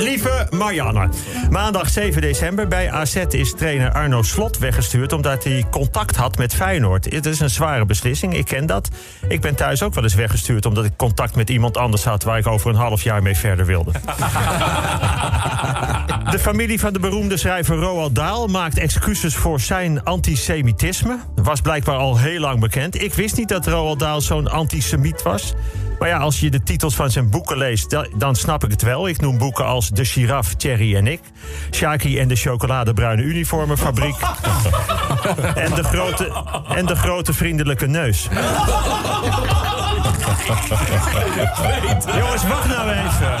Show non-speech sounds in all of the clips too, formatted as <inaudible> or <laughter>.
Lieve Marianne, maandag 7 december bij AZ is trainer Arno Slot weggestuurd omdat hij contact had met Feyenoord. Het is een zware beslissing, ik ken dat. Ik ben thuis ook wel eens weggestuurd omdat ik contact met iemand anders had waar ik over een half jaar mee verder wilde. <laughs> De familie van de beroemde schrijver Roald Dahl maakt excuses voor zijn antisemitisme. Was blijkbaar al heel lang bekend. Ik wist niet dat Roald Dahl zo'n antisemiet was. Maar ja, als je de titels van zijn boeken leest, da- dan snap ik het wel. Ik noem boeken als De Giraf, Thierry en ik. Shaki en de chocoladebruine uniformenfabriek. <laughs> en, de grote, en de grote vriendelijke neus. <laughs> Jongens, wacht nou even.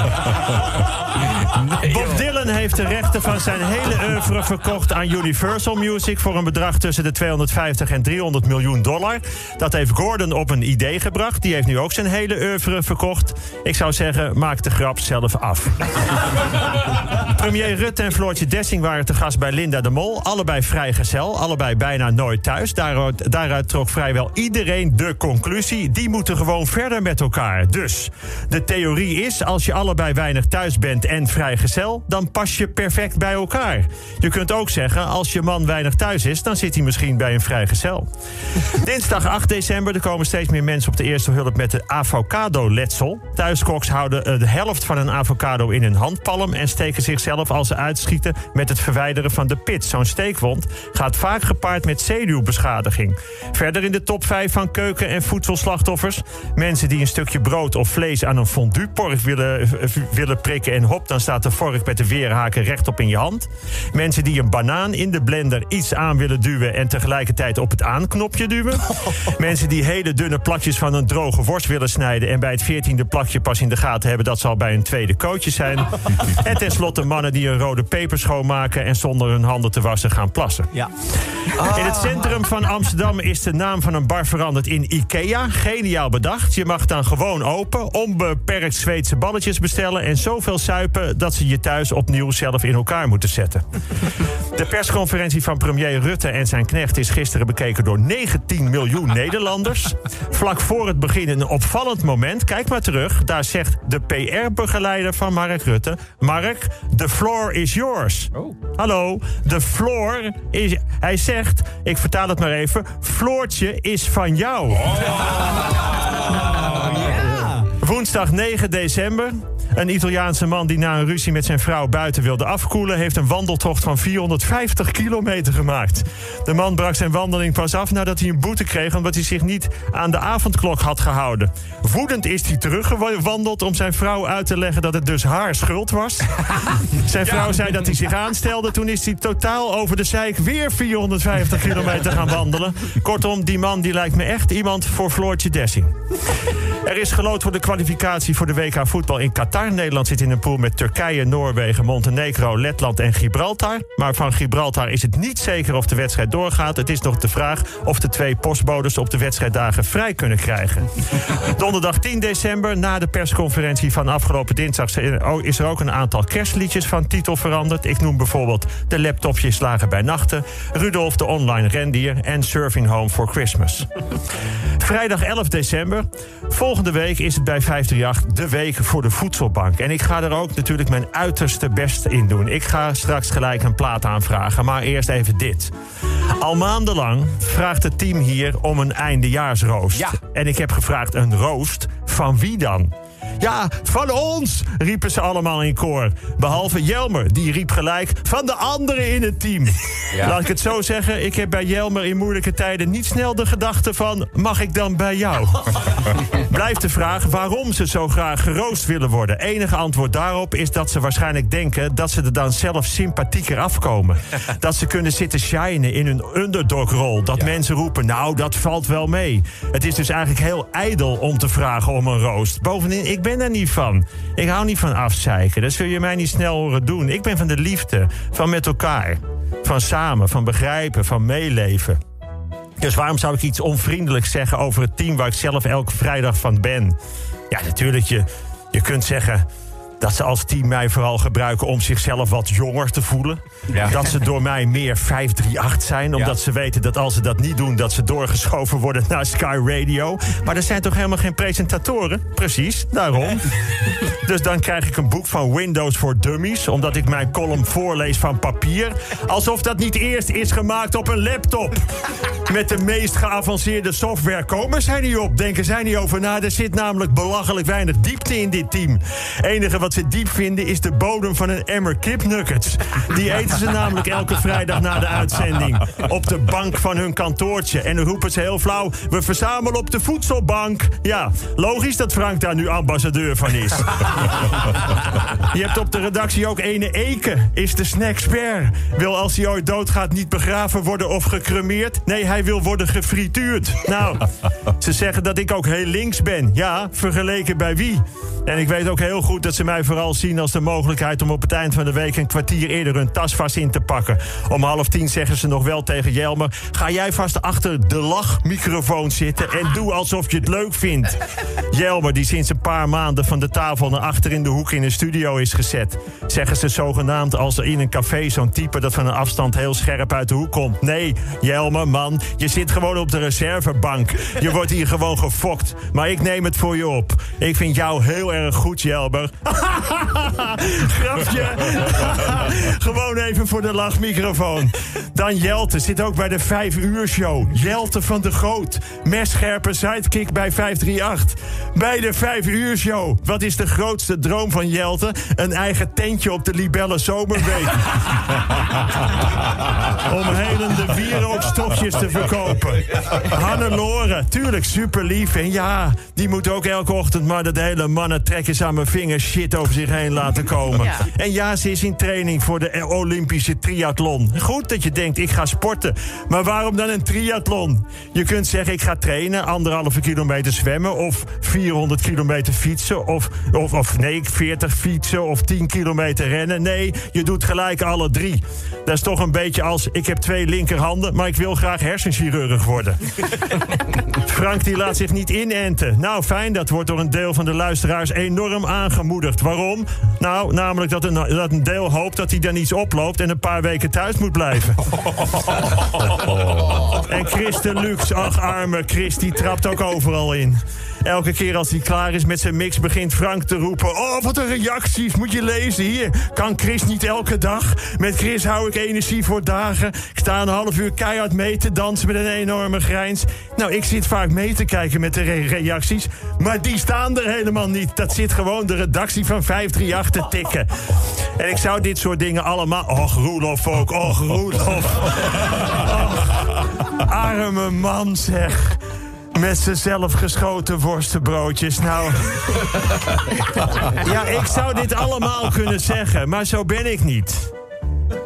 Bob Dylan heeft de rechten van zijn hele oeuvre verkocht aan Universal Music voor een bedrag tussen de 250 en 300 miljoen dollar. Dat heeft Gordon op een idee gebracht. Die heeft nu ook zijn hele oeuvre verkocht. Ik zou zeggen, maak de grap zelf af. <laughs> Premier Rutte en Floortje Dessing waren te gast bij Linda de Mol. Allebei vrijgezel, allebei bijna nooit thuis. Daaruit, daaruit trok vrijwel iedereen de conclusie... die moeten gewoon verder met elkaar. Dus, de theorie is, als je allebei weinig thuis bent en vrijgezel... dan pas je perfect bij elkaar. Je kunt ook zeggen, als je man weinig thuis is... dan zit hij misschien bij een vrijgezel. <laughs> Dinsdag 8 december, er komen steeds meer mensen op de eerste hulp... met de avocado-letsel. Thuiskoks houden eh, de helft van een avocado in hun handpalm... en steken zichzelf als ze uitschieten met het verwijderen van de pit. Zo'n steekwond gaat vaak gepaard met zenuwbeschadiging. Verder in de top 5 van keuken- en voedselslachtoffers... mensen die een stukje brood of vlees aan een fondue-pork willen, willen prikken... en hop, dan staat de vork met de weerhaken rechtop in je hand. Mensen die een banaan in de blender iets aan willen duwen... en tegelijkertijd op het aanknopje duwen. <laughs> Mensen die hele dunne plakjes van een droge worst willen snijden... en bij het veertiende plakje pas in de gaten hebben... dat zal bij een tweede cootje zijn. <laughs> en tenslotte mannen die een rode peper schoonmaken... en zonder hun handen te wassen gaan plassen. Ja. In het centrum van Amsterdam is de naam van een bar veranderd in Ikea. Geniaal bedacht. Je mag dan gewoon open, onbeperkt Zweedse balletjes bestellen... en zoveel suipen dat ze je thuis opnieuw zelf in elkaar moeten zetten. <laughs> De persconferentie van premier Rutte en zijn knecht... is gisteren bekeken door 19 miljoen <laughs> Nederlanders. Vlak voor het begin een opvallend moment. Kijk maar terug. Daar zegt de PR-begeleider van Mark Rutte... Mark, the floor is yours. Hallo, de floor is... Hij zegt, ik vertaal het maar even... Floortje is van jou. Woensdag 9 december. Een Italiaanse man die na een ruzie met zijn vrouw buiten wilde afkoelen... heeft een wandeltocht van 450 kilometer gemaakt. De man brak zijn wandeling pas af nadat hij een boete kreeg... omdat hij zich niet aan de avondklok had gehouden. Woedend is hij teruggewandeld om zijn vrouw uit te leggen... dat het dus haar schuld was. <laughs> Zijn vrouw zei dat hij zich aanstelde. Toen is hij totaal over de zeik weer 450 kilometer gaan wandelen. Kortom, die man die lijkt me echt iemand voor Floortje Dessing. Er is geloot voor de kwalificatie voor de WK voetbal in Qatar. Nederland zit in een pool met Turkije, Noorwegen, Montenegro, Letland en Gibraltar. Maar van Gibraltar is het niet zeker of de wedstrijd doorgaat. Het is nog de vraag of de twee postbodes op de wedstrijddagen vrij kunnen krijgen. Donderdag 10 december, na de persconferentie van afgelopen dinsdag... is er ook een aantal kerstliedjes van titel veranderd. Ik noem bijvoorbeeld De laptopjes lagen bij nachten... Rudolf de online rendier en Surfing Home for Christmas. Vrijdag 11 december. Volgende week is het bij 538 de week voor de voedselbank. En ik ga er ook natuurlijk mijn uiterste best in doen. Ik ga straks gelijk een plaat aanvragen, maar eerst even dit. Al maandenlang vraagt het team hier om een eindejaarsroost. Ja. En ik heb gevraagd een roost van wie dan? Ja, van ons, riepen ze allemaal in koor. Behalve Jelmer, die riep gelijk van de anderen in het team. Laat ik het zo zeggen, ik heb bij Jelmer in moeilijke tijden niet snel de gedachte van... mag ik dan bij jou? <laughs> Blijft de vraag waarom ze zo graag geroost willen worden. Enige antwoord daarop is dat ze waarschijnlijk denken... dat ze er dan zelf sympathieker afkomen. <laughs> dat ze kunnen zitten shinen in hun underdogrol. Dat mensen roepen, nou, dat valt wel mee. Het is dus eigenlijk heel ijdel om te vragen om een roost. Bovendien, ik ben er niet van. Ik hou niet van afzeiken. Dat zul je mij niet snel horen doen. Ik ben van de liefde, van met elkaar. Van samen, van begrijpen, van meeleven. Dus waarom zou ik iets onvriendelijks zeggen over het team waar ik zelf elke vrijdag van ben? Ja, natuurlijk, je, je kunt zeggen. Dat ze als team mij vooral gebruiken om zichzelf wat jonger te voelen. Ja. Dat ze door mij meer 538 zijn. Omdat Ja. ze weten dat als ze dat niet doen... dat ze doorgeschoven worden naar Sky Radio. Maar er zijn toch helemaal geen presentatoren? Precies, daarom. <laughs> Dus dan krijg ik een boek van Windows voor Dummies... omdat ik mijn column voorlees van papier. Alsof dat niet eerst is gemaakt op een laptop. Met de meest geavanceerde software komen zij niet op. Denken zij niet over na. Er zit namelijk belachelijk weinig diepte in dit team. enige wat ze diep vinden is de bodem van een emmer kipnuggets. Die eten ze namelijk elke vrijdag na de uitzending. Op de bank van hun kantoortje. En dan roepen ze heel flauw... we verzamelen op de voedselbank. Ja, logisch dat Frank daar nu ambassadeur van is. <laughs> Je hebt op de redactie ook ene Eke, is de snackspert. Wil als hij ooit doodgaat niet begraven worden of gecremeerd. Nee, hij wil worden gefrituurd. Nou, <laughs> ze zeggen dat ik ook heel links ben. Ja, vergeleken bij wie? En ik weet ook heel goed dat ze mij vooral zien als de mogelijkheid... om op het eind van de week een kwartier eerder hun tas vast in te pakken. Om half tien zeggen ze nog wel tegen Jelmer... ga jij vast achter de lachmicrofoon zitten... en doe alsof je het leuk vindt. <laughs> Jelmer, die sinds een paar maanden van de tafel naar achter in de hoek in een studio is gezet. Zeggen ze zogenaamd als er in een café zo'n type dat van een afstand heel scherp uit de hoek komt. Nee, Jelmer, man, je zit gewoon op de reservebank. Je <laughs> wordt hier gewoon gefokt. Maar ik neem het voor je op. Ik vind jou heel erg goed, Jelmer. <laughs> Grapje. <laughs> gewoon even voor de lachmicrofoon. Dan Jelte zit ook bij de 5 uur show. Jelte van de Groot. Messcherpe sidekick bij 538. Bij de 5 uur show. Wat is de grootste droom van Jelte? Een eigen tentje op de Libelle Zomerweek. Om helende wierookstokjes te verkopen. <laughs> Hannelore, tuurlijk super lief. En ja, die moet ook elke ochtend maar dat hele mannen trekken aan mijn vingers shit over zich heen laten komen. Ja. En ja, ze is in training voor de Olympische triathlon. Goed dat je denkt, ik ga sporten. Maar waarom dan een triathlon? Je kunt zeggen, ik ga trainen, anderhalve kilometer zwemmen... of 400 kilometer fietsen, of, of, of nee, 40 fietsen of 10 kilometer rennen. Nee, je doet gelijk alle drie. Dat is toch een beetje als, ik heb twee linkerhanden... maar ik wil graag hersenchirurg worden. <laughs> Frank die laat zich niet inenten. Nou, fijn, dat wordt door een deel van de luisteraars enorm aangemoedigd. Waarom? Nou, namelijk dat een, dat een deel hoopt dat hij dan iets oploopt... en een paar weken thuis moet blijven. <laughs> En Christen Lux, ach arme Chris, die trapt ook overal in. Elke keer als hij klaar is met zijn mix begint Frank te roepen... Oh, wat een reacties, moet je lezen hier. Kan Chris niet elke dag? Met Chris hou ik energie voor dagen. Ik sta een half uur keihard mee te dansen met een enorme grijns. Nou, ik zit vaak mee te kijken met de re- reacties... maar die staan er helemaal niet. Dat zit gewoon de redactie van 538 te tikken. En ik zou dit soort dingen allemaal... Och, Roelof ook, och, Roelof. Arme man, zeg. Met zijn zelfgeschoten worstenbroodjes. Nou. <laughs> Ja, ik zou dit allemaal kunnen zeggen, maar zo ben ik niet.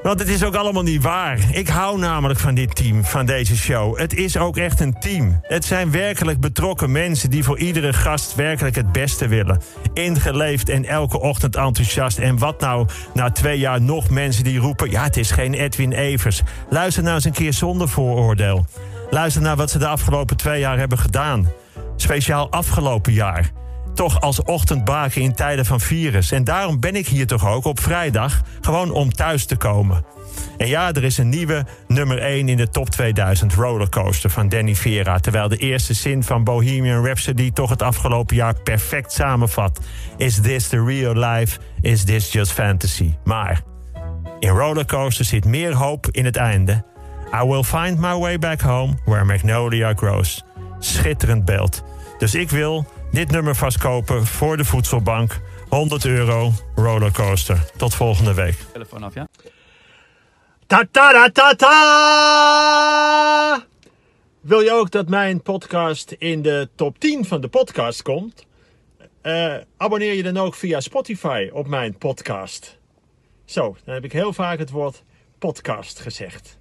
Want het is ook allemaal niet waar. Ik hou namelijk van dit team, van deze show. Het is ook echt een team. Het zijn werkelijk betrokken mensen die voor iedere gast werkelijk het beste willen. Ingeleefd en elke ochtend enthousiast. En wat nou na twee jaar nog mensen die roepen... ja, het is geen Edwin Evers. Luister nou eens een keer zonder vooroordeel. Luister naar wat ze de afgelopen twee jaar hebben gedaan. Speciaal afgelopen jaar toch als ochtendbaken in tijden van virus. En daarom ben ik hier toch ook op vrijdag, gewoon om thuis te komen. En ja, er is een nieuwe nummer 1 in de top 2000 rollercoaster van Danny Vera. Terwijl de eerste zin van Bohemian Rhapsody toch het afgelopen jaar perfect samenvat. Is this the real life? Is this just fantasy? Maar in rollercoaster zit meer hoop in het einde. I will find my way back home where magnolia grows. Schitterend beeld. Dus ik wil dit nummer vastkopen voor de voedselbank. 100 euro rollercoaster. Tot volgende week. Telefoon af, ja? Ta ta ta ta ta! Wil je ook dat mijn podcast in de top 10 van de podcast komt? Eh, abonneer je dan ook via Spotify op mijn podcast. Zo, dan heb ik heel vaak het woord podcast gezegd.